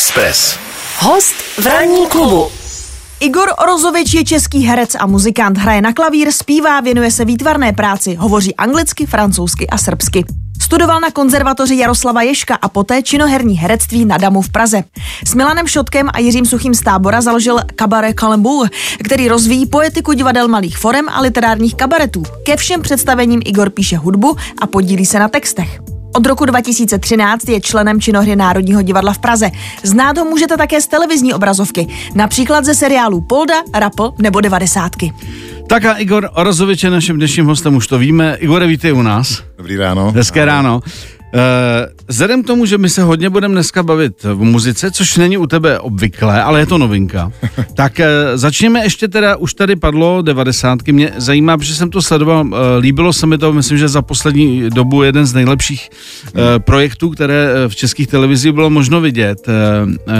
Express. Host v ranní klubu. Igor Orozovič je český herec a muzikant, hraje na klavír, zpívá, věnuje se výtvarné práci, hovoří anglicky, francouzsky a srbsky. Studoval na konzervatoři Jaroslava Ješka a poté činoherní herectví na Damu v Praze. S Milanem Šotkem a Jiřím Suchým z tábora založil kabaret Calembour, který rozvíjí poetiku divadel malých forem a literárních kabaretů. Ke všem představením Igor píše hudbu a podílí se na textech. Od roku 2013 je členem činohry Národního divadla v Praze. Znát ho můžete také z televizní obrazovky, například ze seriálů Polda, Rapl nebo Devadesátky. Tak a Igor Orozovič je naším dnešním hostem, už to víme. Igore, vítej u nás. Dobrý ráno. Hezké ráno. Uh, vzhledem k tomu, že my se hodně budeme dneska bavit v muzice, což není u tebe obvyklé, ale je to novinka, tak uh, začněme ještě teda, už tady padlo devadesátky, mě zajímá, protože jsem to sledoval, uh, líbilo se mi to, myslím, že za poslední dobu jeden z nejlepších projektů, které v českých televizích bylo možno vidět.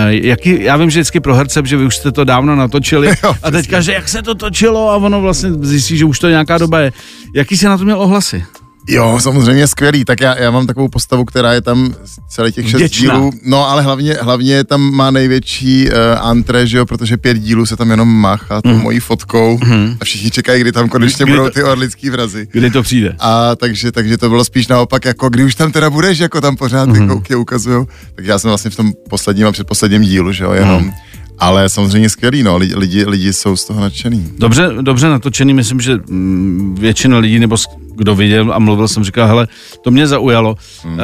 Jaký, já vím, že vždycky pro herce, že vy už jste to dávno natočili Jo, a teďka, že jak se to točilo a ono vlastně zjistí, že už to nějaká doba je. Jaký jsi na to měl ohlasy? Jo, samozřejmě skvělý. Tak já, já mám takovou postavu, která je tam celý těch šest Vděčná. dílů. No, ale hlavně, hlavně tam má největší uh, antré, že jo, protože pět dílů se tam jenom máchá tou Mhm. mojí fotkou a všichni čekají, kdy tam konečně Kdy budou to- ty orlický vrazy. Kdy to přijde? A takže, takže to bylo spíš naopak, jako kdy už tam teda budeš, jako tam pořád ty kouky ukazují. Tak já jsem vlastně v tom posledním a předposledním dílu, že jo, jenom. Ale samozřejmě skvělý, no, lidi, lidi, lidi jsou z toho nadšený. Dobře, dobře natočený, myslím, že mm, většina lidí, nebo kdo viděl a mluvil jsem, říkal, hele, to mě zaujalo. Hmm. E,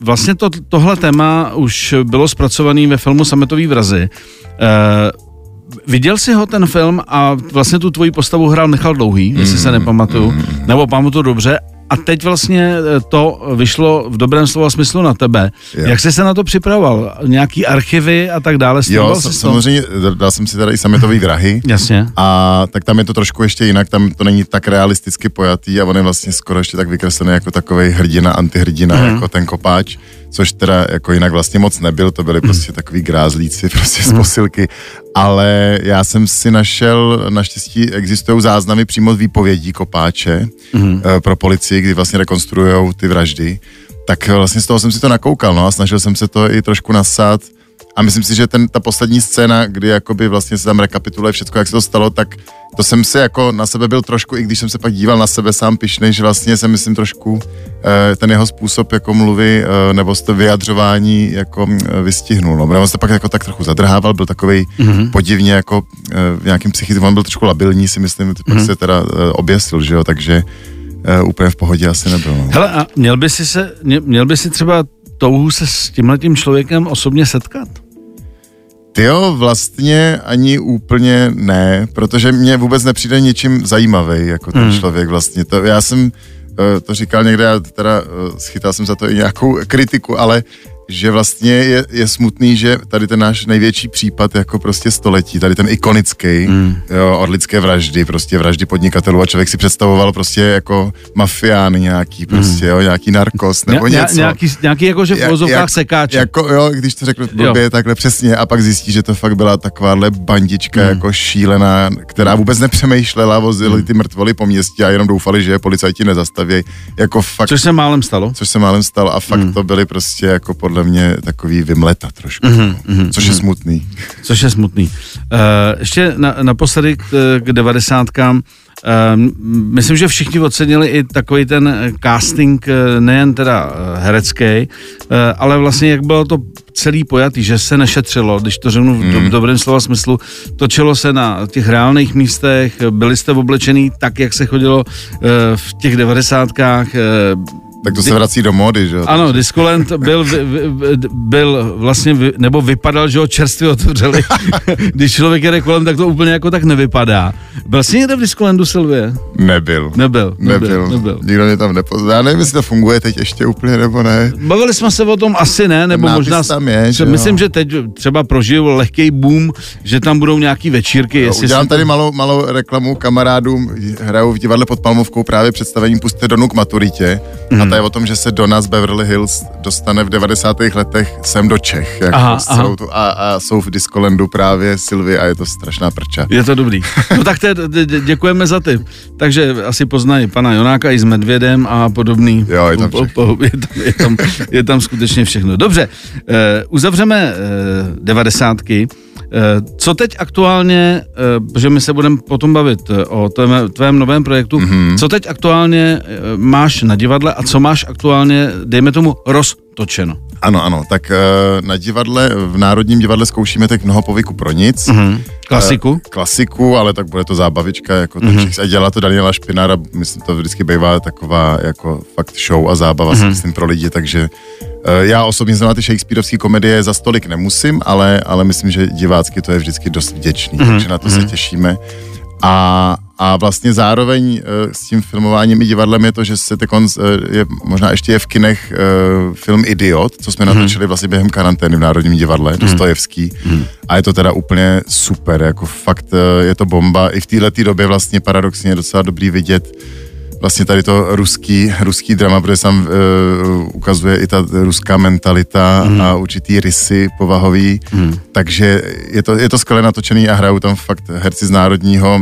vlastně to, tohle téma už bylo zpracované ve filmu Sametový vrazy. E, viděl jsi ho ten film a vlastně tu tvoji postavu hrál Michal Dlouhý, jestli se nepamatuju, nebo pamatuju dobře, a teď vlastně eh, to vyšlo v dobrém slova smyslu na tebe. Jo. Jak jsi se na to připravoval? Nějaký archivy a tak dále? Jo, to? samozřejmě, dal jsem si tady i sametový vrahy. Jasně. A tak tam je to trošku ještě jinak, tam to není tak realisticky pojatý a on je vlastně skoro ještě tak vykreslený jako takový hrdina, antihrdina, mm. jako ten kopáč, což teda jako jinak vlastně moc nebyl, to Mhm. byli prostě takový grázlíci prostě z posilky, ale já jsem si našel, naštěstí existují záznamy přímo z výpovědí kopáče Mhm. eh, pro policii, kdy vlastně rekonstruují ty vraždy, tak vlastně z toho jsem si to nakoukal, no a snažil jsem se to i trošku nasát a myslím si, že ten, ta poslední scéna, kdy jakoby vlastně se tam rekapituluje všechno, jak se to stalo, tak to jsem si jako na sebe byl trošku, i když jsem se pak díval na sebe sám pišnej, že vlastně jsem myslím trošku eh, ten jeho způsob jako mluvy eh, nebo to vyjadřování jako eh, vystihnul. No. Nebo se pak jako tak trochu zadrhával, byl takový mm-hmm. podivně jako eh, v nějakým psychickým, on byl trošku labilní, si myslím, pak mm-hmm. se teda oběsil, že jo, takže úplně v pohodě asi nebyl. No. Hele, a měl by si, se, mě- měl by si třeba touhu se s tímhletím člověkem osobně setkat? Ty jo, vlastně ani úplně ne, protože mě vůbec nepřijde ničím zajímavý, jako ten mm. člověk vlastně. To, já jsem eh, to říkal někde, já teda eh, schytal jsem za to i nějakou kritiku, ale že vlastně je, je smutný, že tady ten náš největší případ jako prostě století, tady ten ikonický, Hmm. mm. jo, orlické vraždy, prostě vraždy podnikatelů a člověk si představoval prostě jako mafián nějaký, prostě, jo, nějaký narkos nebo Ně- ně- něco. Nějaký, nějaký jako, že v vozovkách jak- sekáče. Jako, jo, když to řeknu blbě, takhle přesně a pak zjistí, že to fakt byla takováhle bandička Hmm. jako šílená, která vůbec nepřemýšlela, vozili ty mrtvoly po městě a jenom doufali, že je policajti nezastaví. Jako fakt, Což se málem stalo. což se málem stalo a fakt Hmm. to byly prostě jako podle mě takový vymleta trošku, Mhm, no. což je smutný. Což je smutný. Uh, ještě na, naposledy k, k devadesátkám. Uh, myslím, že všichni ocenili i takový ten casting, eh, nejen teda herecký, uh, ale vlastně jak bylo to celý pojatý, že se nešetřilo, když to řeknu v, do, v dobrém slova smyslu, točilo se na těch reálných místech, byli jste oblečený tak, jak se chodilo uh, v těch devadesátkách, uh, Tak to se vrací do módy, že jo? ano, Discolent byl, byl vlastně, nebo vypadal, že ho čerstvě otevřeli. Když člověk jede kolem, tak to úplně jako tak nevypadá. Byl jsi někde v Discolentu, Silvie? Nebyl. Nebyl. Nebyl. nebyl. Nikdo mě tam nepozná. Já nevím, jestli to funguje teď ještě úplně nebo ne. Bavili jsme se o tom asi ne, nebo nápis možná... tam je, že jo. myslím, že teď třeba prožiju lehký boom, že tam budou nějaký večírky. jestli Udělám tady malou, malou reklamu kamarádům, hrajou v divadle pod Palmovkou právě představení Puste Donu k maturitě Mhm. a je o tom, že se do nás Beverly Hills dostane v 90. letech sem do Čech. Jako Aha, s celou Tu, a, a, jsou v Discolandu právě Sylvie a je to strašná prča. Je to dobrý. No tak to je, dě- dě- děkujeme za ty. Takže asi poznají pana Jonáka i s Medvědem a podobný. Jo, je tam Po- po- je, tam, je, tam, je tam skutečně všechno. Dobře, eh, uzavřeme eh, devadesátky. Eh, co teď aktuálně, eh, protože my se budeme potom bavit eh, o tvém, tvém novém projektu, mm-hmm. co teď aktuálně máš na divadle a co máš aktuálně, dejme tomu, roztočeno? Ano, ano, tak na divadle, v Národním divadle zkoušíme teď mnoho povyku pro nic. Mm-hmm. Klasiku? Klasiku, ale tak bude to zábavička, jako mm-hmm. a dělá to Daniela Špinara, myslím, to vždycky bývá taková jako fakt show a zábava, mm-hmm. si myslím, pro lidi, takže já osobně znamená ty Shakespeareovské komedie za stolik nemusím, ale, ale myslím, že divácky to je vždycky dost vděčný, mm-hmm. takže na to mm-hmm. se těšíme. A, a vlastně zároveň uh, s tím filmováním i divadlem je to, že se uh, je, možná ještě je v kinech uh, film Idiot, co jsme mm-hmm. natočili vlastně během karantény v Národním divadle, mm-hmm. Dostojevský. Mm-hmm. A je to teda úplně super, jako fakt uh, je to bomba. I v této době vlastně paradoxně je docela dobrý vidět vlastně tady to ruský, ruský drama, protože tam uh, ukazuje i ta ruská mentalita mm. a určitý rysy povahový, mm. takže je to, je to skvěle natočený a hrajou tam fakt herci z národního,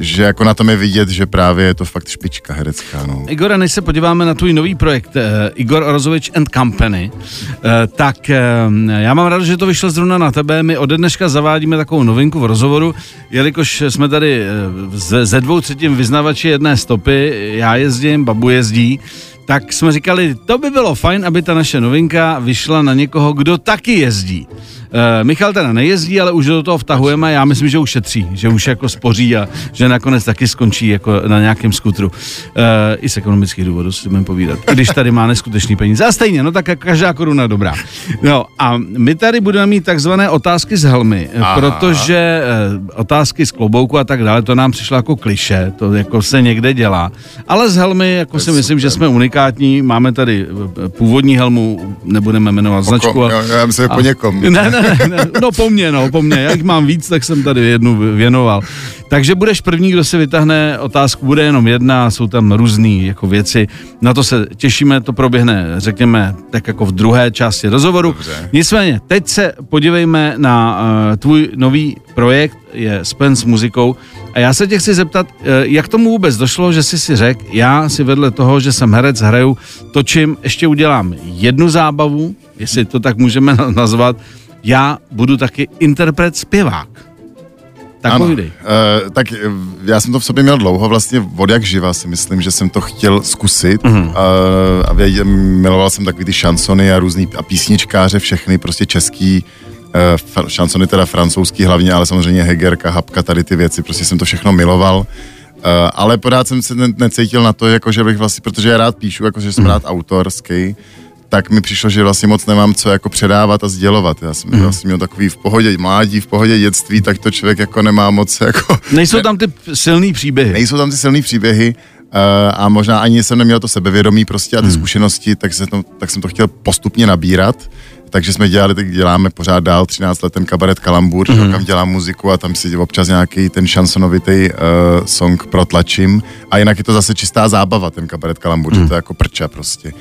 že jako na tom je vidět, že právě je to fakt špička herecká. No. Igora, než se podíváme na tvůj nový projekt uh, Igor Rozovič and Company, uh, tak uh, já mám rád, že to vyšlo zrovna na tebe. My ode dneška zavádíme takovou novinku v rozhovoru, jelikož jsme tady uh, ze, dvou třetin vyznavači jedné stopy, já jezdím, babu jezdí, tak jsme říkali, to by bylo fajn, aby ta naše novinka vyšla na někoho, kdo taky jezdí. Uh, Michal teda nejezdí, ale už do toho vtahujeme já myslím, že už šetří, že už jako spoří a že nakonec taky skončí jako na nějakém skutru. Uh, I z ekonomických důvodů si budeme povídat. Když tady má neskutečný peníze. A stejně, no tak každá koruna dobrá. No a my tady budeme mít takzvané otázky z helmy, Aha. protože otázky z klobouku a tak dále, to nám přišlo jako kliše, to jako se někde dělá. Ale z helmy, jako si myslím, super. že jsme unikátní, máme tady původní helmu, nebudeme jmenovat značku. A, já myslím, a, po někom. Ne, ne, ne, ne, no po mně, no po mně. Jak mám víc, tak jsem tady jednu věnoval. Takže budeš první, kdo si vytáhne otázku, bude jenom jedna, jsou tam různé jako věci. Na to se těšíme, to proběhne, řekněme, tak jako v druhé části rozhovoru. Dobře. Nicméně, teď se podívejme na uh, tvůj nový projekt, je Spen s muzikou. A já se tě chci zeptat, uh, jak tomu vůbec došlo, že jsi si řekl, já si vedle toho, že jsem herec, hraju, točím, ještě udělám jednu zábavu, jestli to tak můžeme nazvat, já budu taky interpret zpěvák. Tak ano, uh, tak já jsem to v sobě měl dlouho, vlastně od jak živa si myslím, že jsem to chtěl zkusit uh-huh. uh, a věděl, miloval jsem takový ty šansony a různý a písničkáře, všechny prostě český, uh, šansony teda francouzský hlavně, ale samozřejmě Hegerka, Hapka, tady ty věci, prostě jsem to všechno miloval. Uh, ale pořád jsem se ne, necítil na to, jako že bych vlastně, protože já rád píšu, jako že jsem uh-huh. rád autorský, tak mi přišlo, že vlastně moc nemám co jako předávat a sdělovat. Já jsem mm. vlastně měl takový v pohodě mládí, v pohodě dětství, tak to člověk jako nemá moc jako... Nejsou ne, tam ty silný příběhy. Nejsou tam ty silný příběhy uh, a možná ani jsem neměl to sebevědomí prostě a ty mm. zkušenosti, tak, se to, tak jsem to chtěl postupně nabírat. Takže jsme dělali, tak děláme pořád dál 13 let ten kabaret Kalambur, mm. kam dělám muziku a tam si občas nějaký ten šansonovitý uh, song protlačím. A jinak je to zase čistá zábava, ten kabaret Kalambur, mm. že to je jako prča prostě.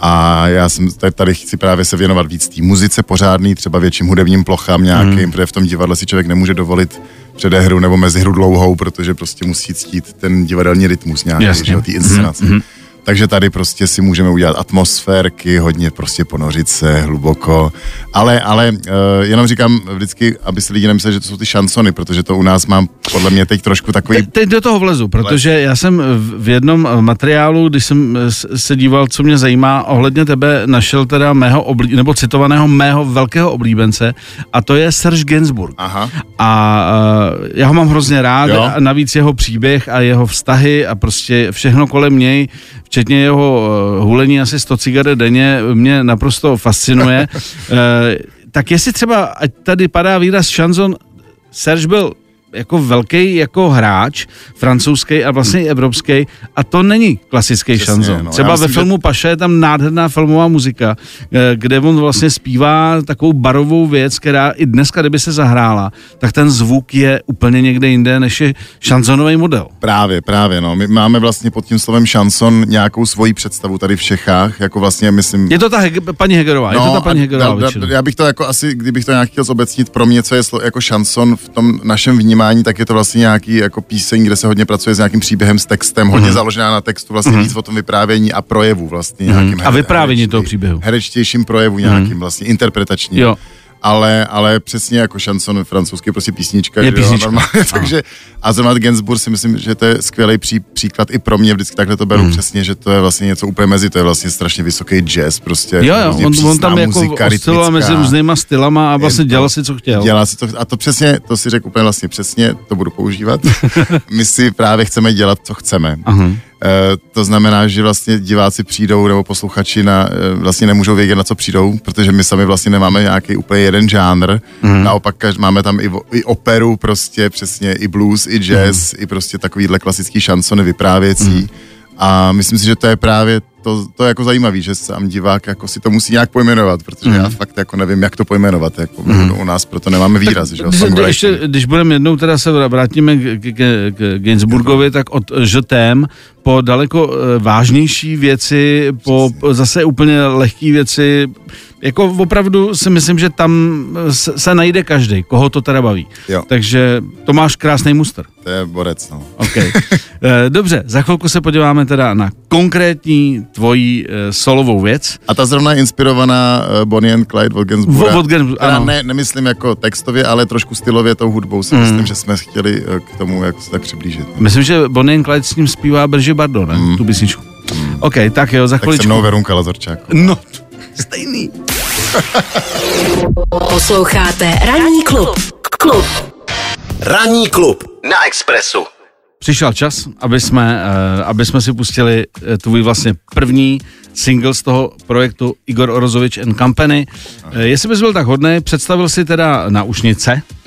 A já jsem tady, chci právě se věnovat víc té muzice pořádný, třeba větším hudebním plochám nějakým, mm. protože v tom divadle si člověk nemůže dovolit předehru nebo mezihru dlouhou, protože prostě musí ctít ten divadelní rytmus nějaký, že, ty inscenace. Mm-hmm takže tady prostě si můžeme udělat atmosférky, hodně prostě ponořit se hluboko, ale, ale uh, jenom říkám vždycky, aby si lidi nemysleli, že to jsou ty šansony, protože to u nás mám podle mě teď trošku takový... Te, teď do toho vlezu, protože já jsem v jednom materiálu, když jsem se díval, co mě zajímá, ohledně tebe našel teda mého oblí, nebo citovaného mého velkého oblíbence a to je Serge Gainsbourg. Aha. A uh, já ho mám hrozně rád jo. a navíc jeho příběh a jeho vztahy a prostě všechno kolem něj, včetně jeho uh, hulení asi 100 cigaret denně, mě naprosto fascinuje. uh, tak jestli třeba, ať tady padá výraz šanzon, Serge byl jako velký jako hráč, francouzský a vlastně i evropský, a to není klasický Přesně, šanzon. no. Třeba Já ve myslím, filmu Paša je tam nádherná filmová muzika, eh, kde on vlastně zpívá takovou barovou věc, která i dneska, kdyby se zahrála, tak ten zvuk je úplně někde jinde, než je šanzonový model. Právě, právě, no. My máme vlastně pod tím slovem šanson nějakou svoji představu tady v Čechách, jako vlastně, myslím... Je to ta Hege, paní Hegerová, je to ta paní Hegerová da- da- většinou. Já bych to jako asi, kdybych to nějak chtěl zobecnit, pro mě, co je slo, jako šanson v tom našem vnímání, tak je to vlastně nějaký jako píseň, kde se hodně pracuje s nějakým příběhem, s textem, Mhm. hodně založená na textu, vlastně víc o tom vyprávění a projevu vlastně nějakým. A vyprávění herečtě- toho příběhu. Herečtějším projevu nějakým vlastně, interpretačním. Jo. Ale, ale přesně jako šanson francouzský, prostě písnička. Je písnička. Jo, normálně, takže, a zrovna Gainsbourg si myslím, že to je skvělý pří, příklad i pro mě, vždycky takhle to beru Hmm. přesně, že to je vlastně něco úplně mezi, to je vlastně strašně vysoký jazz, prostě. Jo, jo, hrozně on, on přísná tam jako muzika, osciloval mezi různýma stylama a vlastně to- dělal si, co chtěl. Dělá si to, a to přesně, to si řekl úplně vlastně přesně, to budu používat. My si právě chceme dělat, co chceme. Aha. E, to znamená, že vlastně diváci přijdou nebo posluchači na, e, vlastně nemůžou vědět, na co přijdou, protože my sami vlastně nemáme nějaký úplně jeden žánr. Mm. Naopak máme tam i, i operu prostě, přesně i blues, i jazz, mm. i prostě takovýhle klasický šansony vyprávěcí. Mm. A myslím si, že to je právě to, to je jako zajímavý, že sám divák jako si to musí nějak pojmenovat, protože mm. já fakt jako nevím, jak to pojmenovat. Jako mm. U nás proto nemáme výraz, že jo, Když, songwriting. ještě, když budeme jednou teda se vrátíme k, k, k, k Gainsbourgovi, tak od žtém po daleko eh, vážnější věci, po po zase úplně lehké věci, jako opravdu si myslím, že tam se, se najde každý, koho to teda baví. Jo. Takže to máš krásný muster. To je borec, no. OK. Eh, Dobře, za chvilku se podíváme teda na konkrétní tvoji eh, solovou věc. A ta zrovna je inspirovaná Bonnie and Clyde Gainsbourga, Teda ano. ne, nemyslím jako textově, ale trošku stylově tou hudbou si Mm. myslím, že jsme chtěli eh, k tomu jak se tak přiblížit. no. Myslím, že Bonnie and Clyde s ním zpívá Berže Bardo, ne? Mm. Tu písničku. OK, tak jo, za Tak se chviličku. mnou Verunka Lazorčák. No, stejný. Posloucháte Ranní klub. Klub. Ranní klub na Expressu. Přišel čas, aby jsme, uh, aby jsme si pustili uh, tvůj vlastně první single z toho projektu Igor Orozovič and Company. Uh, jestli bys byl tak hodný, představil si teda náušnice uh,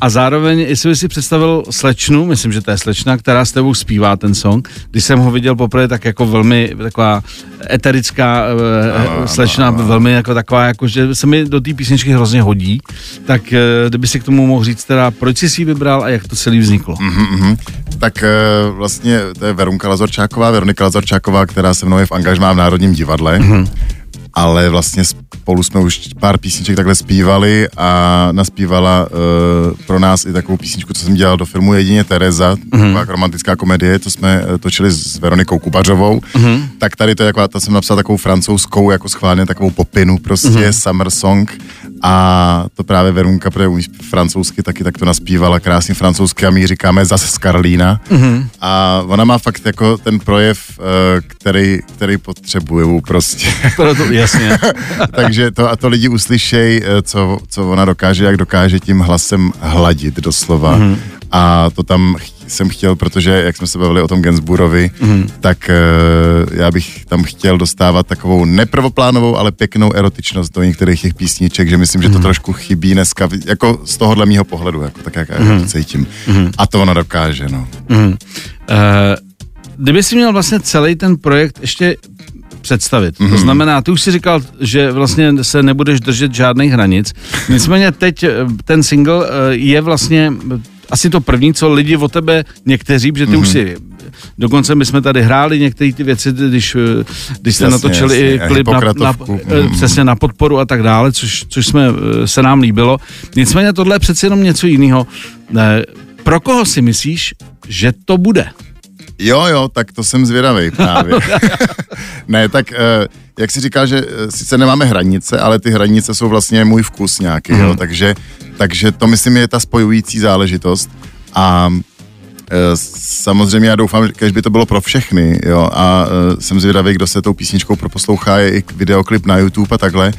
a zároveň, jestli bys si představil slečnu, myslím, že to je slečna, která s tebou zpívá ten song. Když jsem ho viděl poprvé, tak jako velmi taková eterická uh, slečna, velmi jako taková, jako, že se mi do té písničky hrozně hodí. Tak uh, kdyby si k tomu mohl říct teda, proč jsi si ji vybral a jak to celý vzniklo. Mhm. Tak eh, vlastně to je Verunka Lazorčáková, Veronika Lazorčáková, která se mnou je v angažmá v Národním divadle. Mhm. Ale vlastně spolu jsme už pár písniček takhle zpívali a naspívala uh, pro nás i takovou písničku, co jsem dělal do filmu Jedině Tereza, Mhm. taková romantická komedie, to jsme eh, točili s Veronikou Kubařovou. Mhm. Tak tady to je taková, ta jsem napsal takovou francouzskou, jako schválně takovou popinu prostě, Mhm. summer song a to právě Verunka, protože umí francouzsky taky, tak to naspívala krásně francouzsky a my říkáme zase z Karlína. Mhm. A ona má fakt jako ten projev, eh, který, který potřebuju prostě. Proto, jasně. Takže to a to lidi uslyšej, eh, co, co ona dokáže, jak dokáže tím hlasem hladit doslova. Mhm. Mm-hmm. A to tam ch- jsem chtěl, protože jak jsme se bavili o tom Gensburovi, Mhm. mm-hmm. tak uh, já bych tam chtěl dostávat takovou neprvoplánovou, ale pěknou erotičnost do některých těch písniček, že myslím, že to trošku chybí dneska, jako z tohohle mýho pohledu, jako tak, jak já Mhm. to cítím. Mm-hmm. A to ona dokáže, no. Mm. Uh, kdyby si měl vlastně celý ten projekt ještě představit. Mm-hmm. To znamená, ty už si říkal, že vlastně se nebudeš držet žádných hranic. Nicméně teď eh, ten single eh, je vlastně eh, asi to první, co lidi o tebe někteří, protože ty mm-hmm. už si Dokonce my jsme tady hráli některé ty věci, když, když jste Jasně, natočili jasně, i klip na, na, Mhm. přesně na podporu a tak dále, což, což jsme, se nám líbilo. Nicméně tohle je přeci jenom něco jiného. Pro koho si myslíš, že to bude? Jo, jo, tak to jsem zvědavý právě. ne, tak eh, jak si říkal, že eh, sice nemáme hranice, ale ty hranice jsou vlastně můj vkus nějaký, Mhm. jo, takže, takže to myslím je ta spojující záležitost a Samozřejmě já doufám, že by to bylo pro všechny, jo, a uh, jsem zvědavý, kdo se tou písničkou proposlouchá, je i videoklip na YouTube a takhle.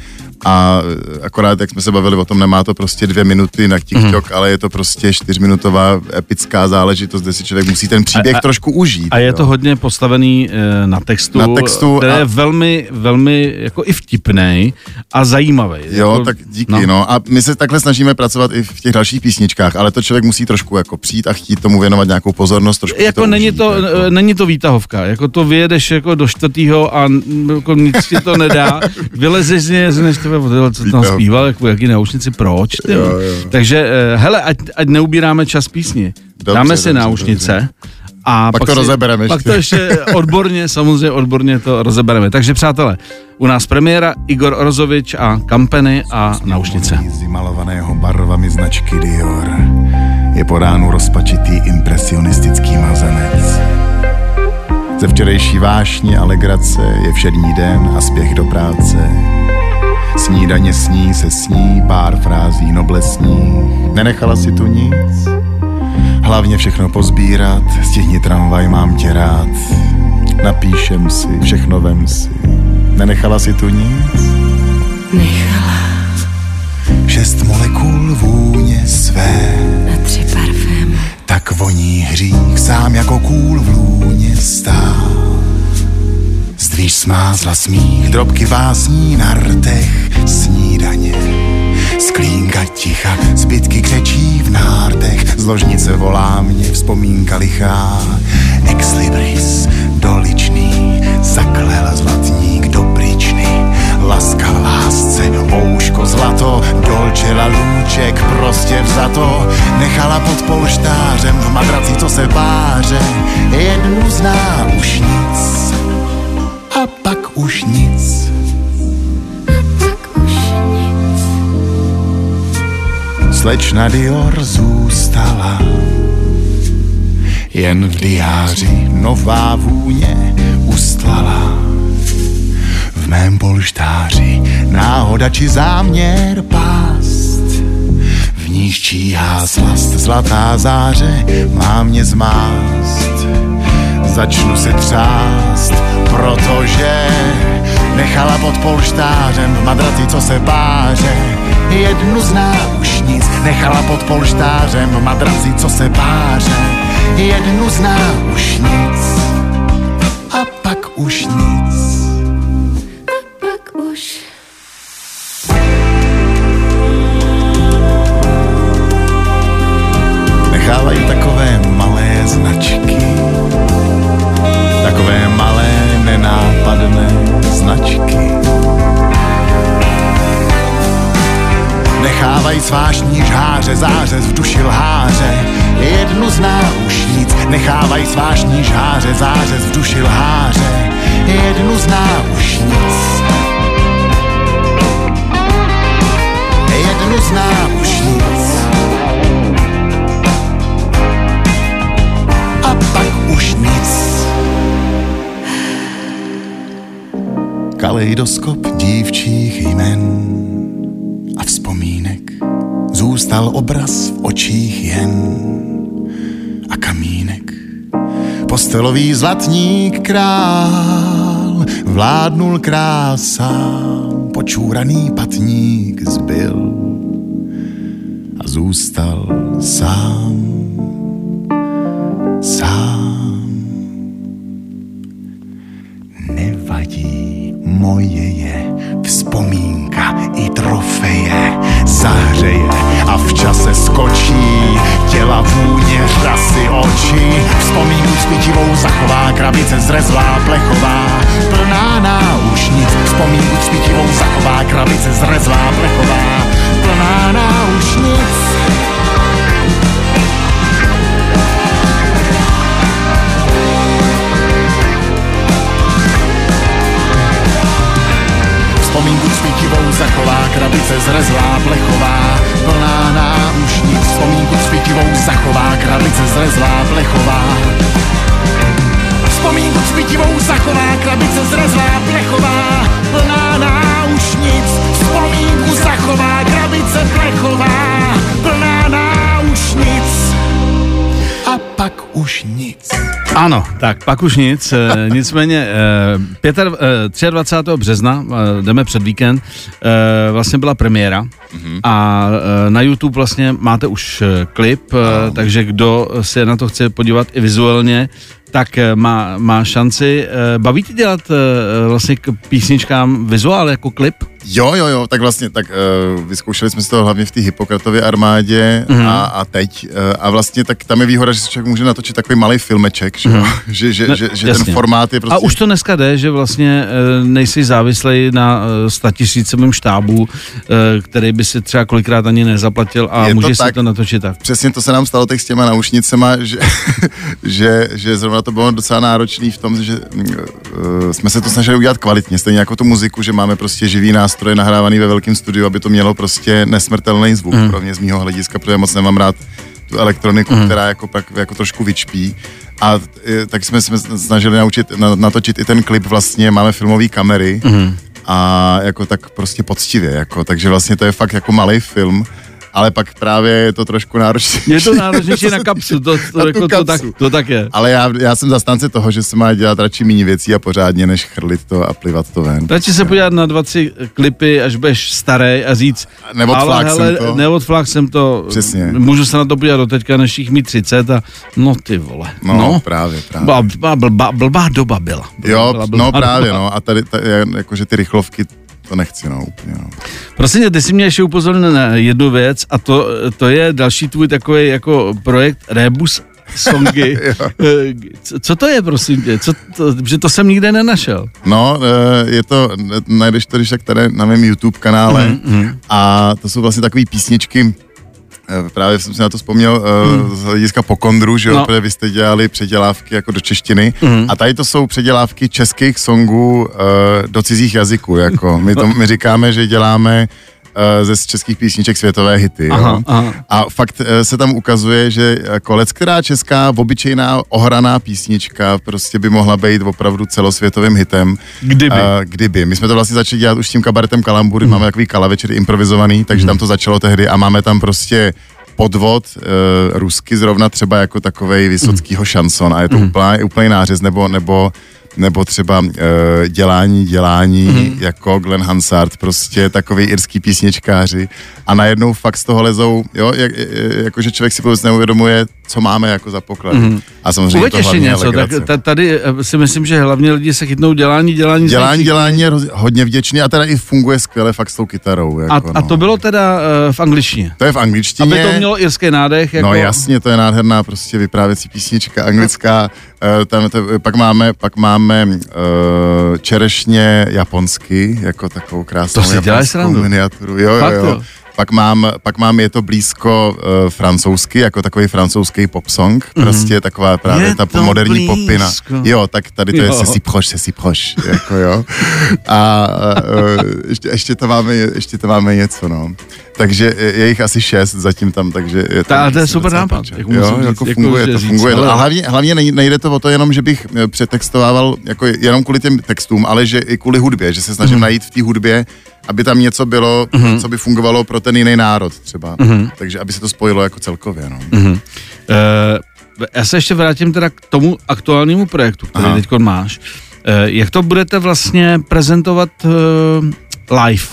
A eh, akorát, jak jsme se bavili o tom, nemá to prostě dvě minuty na TikTok, mm. ale je to prostě čtyřminutová epická záležitost, kde si člověk musí ten příběh a, trošku užít. A je jo. to hodně postavený na textu, na textu který a... je velmi, velmi jako i vtipný a zajímavý. Jo, jako, tak díky, no. no. A my se takhle snažíme pracovat i v těch dalších písničkách, ale to člověk musí trošku jako přijít a chtít tomu věnovat nějakou pozornost, trošku jako to není, užít, to, jako. není to výtahovka, jako to vyjedeš jako do čtvrtýho a jako nic ti to nedá, vylezeš z něj, než tebe, co tam zpíval, jako jaký náušnici, proč, ty, jo, jo. Takže, eh, hele, ať, ať neubíráme čas písni, dobře, dáme si dobře, náušnice, dobře. A pak, pak to si, rozebereme Pak to ještě odborně, samozřejmě odborně to rozebereme. Takže přátelé, u nás premiéra Igor Rozovič a Kampeny a Naušnice. malovaného barvami značky Dior je po ránu rozpačitý impresionistický mazanec. Ze včerejší vášně a legrace je všední den a spěch do práce. Snídaně sní se sní, pár frází noblesní. Nenechala si tu nic? Hlavně všechno pozbírat, stihni tramvaj, mám tě rád. Napíšem si, všechno vem si. Nenechala si tu nic? Nechala. Šest molekul vůně své. Na tři parfém. Tak voní hřích sám jako kůl v lůně stál. Zdvíš smázla smích, drobky vázní na rtech, snídaně. Sklínka ticha, zbytky křečí v nárdech, z ložnice volá mě vzpomínka lichá. Ex libris, doličný, zaklel zlatník do pryčny. Laska v lásce, ouško zlato, dolče lůček, prostě vzato. Nechala pod polštářem v madraci, co se páře, jednu zná už nic a pak už nic. Slečna Dior zůstala jen v diáři nová vůně ustlala. Mém polštáři náhoda či záměr pást. V níž číhá slast zlatá záře má mě zmást začnu se třást, protože nechala pod polštářem v madraci, co se páře. Jednu zná už nic, nechala pod polštářem v madraci, co se páře. Jednu zná kaleidoskop dívčích jmen a vzpomínek. Zůstal obraz v očích jen a kamínek. Postelový zlatník král vládnul krásám, počúraný patník zbyl a zůstal sám, sám. Moje je vzpomínka i trofeje. Zahřeje a v čase skočí těla vůně řasy očí vzpomínku s pitivou zachová krabice zrezlá plechová plná náušnic vzpomínku s pitivou zachová krabice zrezlá plechová plná náušnic zachová krabice zrezlá plechová, plná náušnic. Vzpomínku s pitivou zachová krabice zrezlá plechová. Vzpomínku s pitivou zachová krabice zrezlá plechová, plná náušnic. Vzpomínku zachová krabice plechová, pak už nic. Ano, tak pak už nic. eh, Nicméně eh, pěter, eh, 23. března, eh, jdeme před víkend, eh, vlastně byla premiéra a eh, na YouTube vlastně máte už eh, klip, eh, takže kdo se na to chce podívat i vizuálně, tak eh, má, má šanci. Eh, Baví tě dělat eh, vlastně k písničkám vizuál jako klip? Jo, jo, jo, tak vlastně, tak uh, vyzkoušeli jsme si to hlavně v té Hippokratově armádě Mhm. mm-hmm. a, a teď. Uh, a vlastně tak tam je výhoda, že se člověk může natočit takový malý filmeček, že, mm-hmm. že, že, Ne, že, že jasně. ten formát je prostě... A už to dneska jde, že vlastně eh, nejsi závislej na eh, statisícovém štábu, eh, který by si třeba kolikrát ani nezaplatil a Je to můžeš si tak. to natočit tak. Přesně to se nám stalo teď s těma naušnicema, že, že, že zrovna to bylo docela náročný v tom, že uh, jsme se to snažili udělat kvalitně, stejně jako tu muziku, že máme prostě živý nástroj nahrávaný ve velkém studiu, aby to mělo prostě nesmrtelný zvuk mm. pro mě z mýho hlediska, protože moc nemám rád tu elektroniku, mm. která jako, pak, jako trošku vyčpí. A e, tak jsme se snažili naučit, na, natočit i ten klip vlastně, máme filmové kamery mm. a jako tak prostě poctivě, jako, takže vlastně to je fakt jako malý film, ale pak právě je to trošku náročnější. Je to náročnější na kapsu, to, to, Na jako, to, tak, kapsu. to tak je. Ale já, já jsem zastánce toho, že se má dělat radši méně věcí a pořádně, než chrlit to a plivat to ven. Radši se podívat na dva, tři klipy, až budeš starý a říct, Neodflák ale jsem hele, to." neodflák jsem to, Přesně. můžu se na to podívat do teďka, než jich mít 30 a no ty vole. No, no právě, právě. Blbá, blbá, blbá, blbá doba byla. Jo, Byla blbá no právě, doba. no. A tady, tady jakože ty rychlovky, to nechci, no, úplně, no. Prosím tě, ty jsi mě ještě upozornil na jednu věc a to, to je další tvůj takový jako projekt Rebus songy. Eh, co, co to je, prosím tě? Co to, že to jsem nikde nenašel. No, eh, je to, najdeš to, když tak tady na mém YouTube kanále Mhm, a to jsou vlastně takové písničky, právě jsem si na to vzpomněl eh, z hlediska pokondru, že jo. No. protože vy jste dělali předělávky jako do češtiny Mhm. a tady to jsou předělávky českých songů eh, do cizích jazyků, jako my, to, my říkáme, že děláme eh, ze českých písniček světové hity. Jo? Aha, aha. A fakt eh, se tam ukazuje, že kolec, která česká, obyčejná, ohraná písnička prostě by mohla být opravdu celosvětovým hitem. Kdyby. Kdyby. My jsme to vlastně začali dělat už s tím kabaretem Kalambury, máme takový kalavečer improvizovaný, takže tam to začalo tehdy a máme tam prostě podvod uh, rusky zrovna třeba jako takovej vysockýho šanson a je to úplný, úplný nářez, nebo, nebo nebo třeba uh, dělání, dělání, mm. jako Glenn Hansard, prostě takový irský písničkáři a najednou fakt z toho lezou, jo, jak, jakože člověk si vůbec neuvědomuje, co máme jako za poklad. Mm. A samozřejmě Uveď to ještě hlavně něco, tak legrace. tady eh, si myslím, že hlavně lidi se chytnou dělání, dělání. Dělání, dělání je roz- hodně vděčný a teda i funguje skvěle fakt s tou kytarou. A, Jako, a no. to bylo teda uh, v angličtině. To je v angličtině. Aby to mělo irský nádech. Jako... No jasně, to je nádherná prostě vyprávěcí písnička anglická. Uh, tam to, pak máme, pak máme uh, čerešně japonsky, jako takovou krásnou To si japonskou miniaturu. Jo, jo. jo? Pak mám, pak mám je to blízko uh, francouzsky, jako takový francouzský pop song, mm-hmm. prostě taková právě Je ta to moderní popina. blízko. Jo, tak tady to je Jo. se si proš, se si proš, jako jo. A uh, ještě, ještě, to máme, ještě to máme něco, no. Takže je je jich asi šest zatím tam, takže je Ta- tam to je super nápad, jako Jo, musím jako říct, jako funguje to, říct, funguje to. ale- A hlavně, hlavně nej- nejde to o to jenom, že bych přetextovával jako jenom kvůli těm textům, ale že i kvůli hudbě, že se snažím Mhm. najít v té hudbě, aby tam něco bylo, co by fungovalo pro ten jiný národ třeba. Mhm. Takže aby se to spojilo jako celkově, no. Uh, já se ještě vrátím teda k tomu aktuálnímu projektu, který Aha. teď máš. Uh, jak to budete vlastně prezentovat uh, live?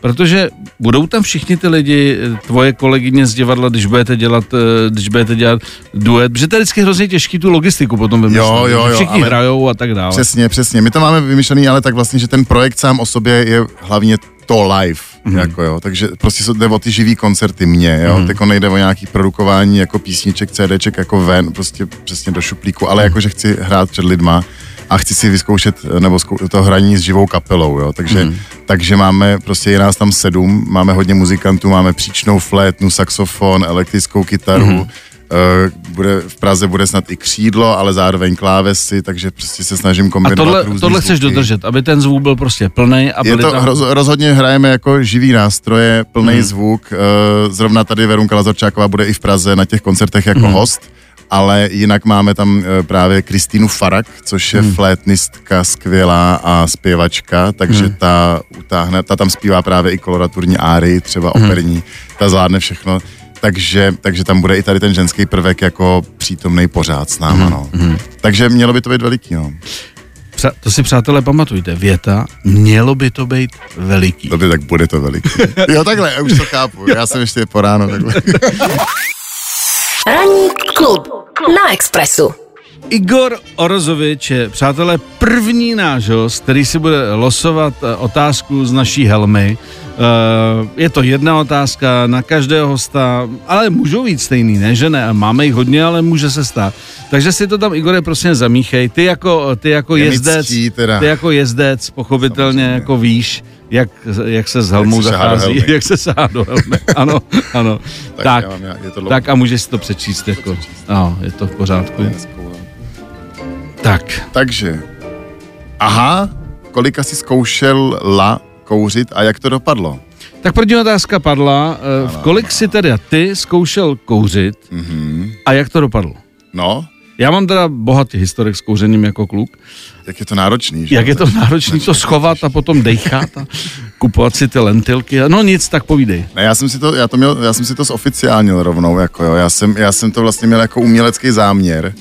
Protože budou tam všichni ty lidi, tvoje kolegyně z divadla, když budete dělat, když budete dělat duet, protože to je vždycky hrozně těžký tu logistiku potom vymyslet. Jo, jo, jo, Všichni ale- hrajou a tak dále. Přesně, přesně. My to máme vymyšlený, ale tak vlastně, že ten projekt sám o sobě je hlavně to live, Mhm. mm. jako jo, takže prostě jde o ty živý koncerty mě, jo, mm. teď nejde o nějaký produkování jako písniček, CDček jako ven, prostě přesně do šuplíku, ale jakože chci hrát před lidma a chci si vyzkoušet, nebo zkou- to hraní s živou kapelou, jo, takže, Mhm. mm. takže máme, prostě je nás tam sedm, máme hodně muzikantů, máme příčnou flétnu, saxofon, elektrickou kytaru, Mhm. Mm. bude, v Praze bude snad i křídlo, ale zároveň klávesy, takže prostě se snažím A kombinovat tohle, různý tohle chceš zvuky. dodržet, aby ten zvuk byl prostě plný a Je to, tam... roz, rozhodně hrajeme jako živý nástroje, plný hmm. zvuk. eh, Zrovna tady Verunka Lazorčáková bude i v Praze na těch koncertech jako hmm. host, ale jinak máme tam eh, právě Kristýnu Farak, což je hmm. flétnistka skvělá a zpěvačka, takže Mhm. ta utáhne, ta tam zpívá právě i koloraturní áry, třeba Mhm. operní, ta zvládne všechno. Takže, takže tam bude i tady ten ženský prvek jako přítomný pořád s náma, Mhm, no. Takže mělo by to být veliký, no. To si přátelé pamatujte, věta, mělo by to být veliký. Dobře, tak bude to veliký. Jo, takhle, já už to chápu. Já jsem ještě po ráno takhle. Ranní klub na Expressu. Igor Orozovič je, přátelé, první náš host, který si bude losovat eh, otázku z naší helmy. Eh, Je to jedna otázka na každého hosta, ale můžou být stejný, ne, že ne? Máme jich hodně, ale může se stát. Takže si to tam, Igore, prosím zamíchej. Ty jako, ty jako Je jezdec, ctí ty jako jezdec, pochopitelně Samozřejmě. jako víš, jak, jak se s helmou zachází, jak se sahá do helmy. Ano, ano. Tak, tak, já mám, já- je to tak a můžeš si to přečíst, jako. No, je to v pořádku. Tak, Takže, aha, kolika si zkoušel la kouřit a jak to dopadlo? Tak první otázka padla. eh, V kolik si teda ty zkoušel kouřit Mhm. a jak to dopadlo? No, Já mám teda bohatý historik s kouřením jako kluk. jak je to náročný, že? Jak je to náročné to schovat a potom dejchat a kupovat si ty lentilky. No nic, tak povídej. Ne, já jsem si to, já to měl, já jsem si to zoficiálnil rovnou, jako jo. Já jsem, já jsem to vlastně měl jako umělecký záměr.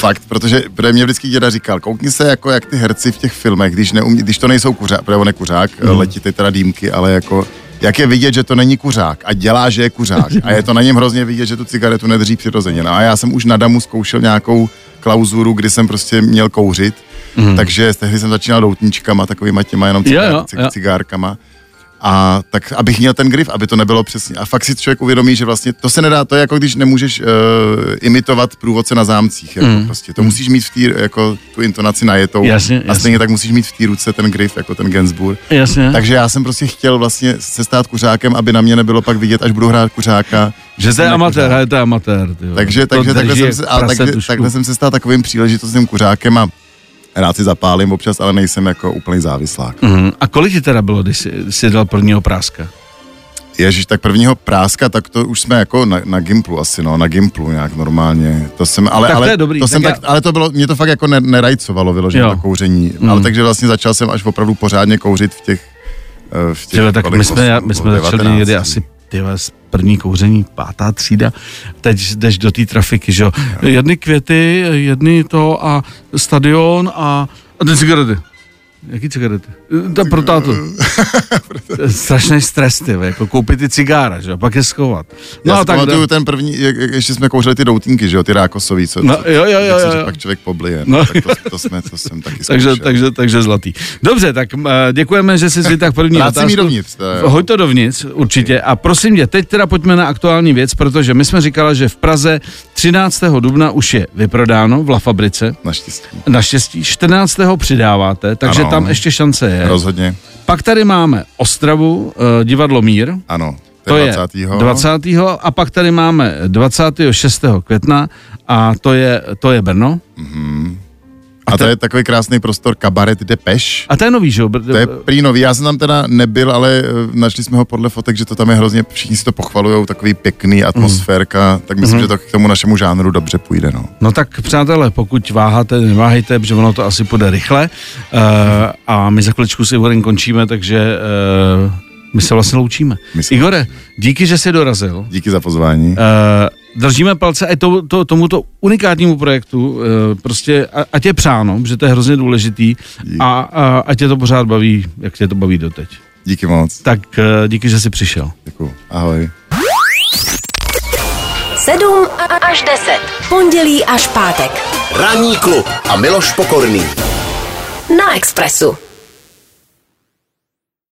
Fakt, protože, protože mě vždycky děda říkal, koukni se jako jak ty herci v těch filmech, když, neumí, když to nejsou kuřák, protože on je kuřák, mm. letí ty teda dýmky, ale jako jak je vidět, že to není kuřák a dělá, že je kuřák. A je to na něm hrozně vidět, že tu cigaretu nedrží přirozeně. No a já jsem už na damu zkoušel nějakou klauzuru, kdy jsem prostě měl kouřit, mm. takže tehdy jsem začínal doutníčkama, takovýma těma jenom Jo, cigár, jo, cig- jo. cigárkama. A tak, abych měl ten grif, aby to nebylo přesně. A fakt si člověk uvědomí, že vlastně to se nedá, to je jako když nemůžeš uh, imitovat průvodce na zámcích. Jako mm. prostě. To musíš mít v tý, jako tu intonaci najetou. Jasně, A jasně. stejně tak musíš mít v té ruce ten grif, jako ten Gainsbourg. Jasně. Takže já jsem prostě chtěl vlastně se stát kuřákem, aby na mě nebylo pak vidět, až budu hrát kuřáka. že to jsem je nekuřák. amatér, je amatér. Tyjo. Takže, To takže takhle, jsem se, a takže, takhle jsem se stal takovým příležitostným kuřákem a rád si zapálím občas, ale nejsem jako úplný závislák. Mhm. A kolik ti teda bylo, když jsi, jsi dal prvního práska? Ježíš, tak prvního práska, tak to už jsme jako na, na Gimplu asi, no, na Gimplu nějak normálně. To jsem, ale, Tak to ale, je dobrý, To tak jsem já- tak, ale to bylo, mě to fakt jako ne, nerajcovalo vyloženě to kouření. Mm. Ale takže vlastně začal jsem až opravdu pořádně kouřit v těch, eh, v těch Tyhle, tak my jsme, osm, my jsme začali 19. někdy asi z první kouření, pátá třída. Teď jdeš do té trafiky, že jo. Jedny květy, jedny to a stadion a, a ty cigarety. Jaký cigarety? Ta pro tátu. Strašný stres, ty, jako koupit ty cigára, že jo, pak je schovat. No Já a si tak pamatuju ten první, jak, jak ještě jsme kouřili ty doutínky, že jo, ty rákosový, co, No, jo, jo, jo, jo, pak člověk poblije. No. No. Tak to, to, jsme, to jsem taky takže, zkoušel. takže, takže zlatý. Dobře, tak uh, děkujeme, že jsi vytáhl první mi otázku. dovnitř. to Hoď to dovnitř, určitě. A prosím tě, teď teda pojďme na aktuální věc, protože my jsme říkali, že v Praze 13. dubna už je vyprodáno v La Fabrice. Naštěstí. Naštěstí 14. přidáváte, takže Ano. tam ještě šance je. Rozhodně. Pak tady máme Ostravu, uh, divadlo Mír, Ano. to je 20. 20. a pak tady máme 26. května a to je, to je Brno. A to je takový krásný prostor Kabaret de Peš. A to je nový, že jo? To je prý nový. Já jsem tam teda nebyl, ale eh, našli jsme ho podle fotek, že to tam je hrozně, všichni si to pochvalujou, takový pěkný atmosférka, Mhm. tak myslím, že to k tomu našemu žánru dobře půjde. No. No tak přátelé, pokud váháte, neváhejte, protože ono to asi půjde rychle. Uh, a my za chviličku si Igorem končíme, takže uh, my se vlastně loučíme. My se Igore, díky, že jsi dorazil. Díky za pozvání. Uh, držíme palce i to, to, tomuto unikátnímu projektu, uh, prostě a, ať je přáno, že to je hrozně důležitý a, a ať tě to pořád baví, jak tě to baví doteď. Díky moc. Tak uh, díky, že jsi přišel. Děkuju. Ahoj. 7 až 10. Pondělí až pátek. Ranní klub a Miloš Pokorný. Na Expressu.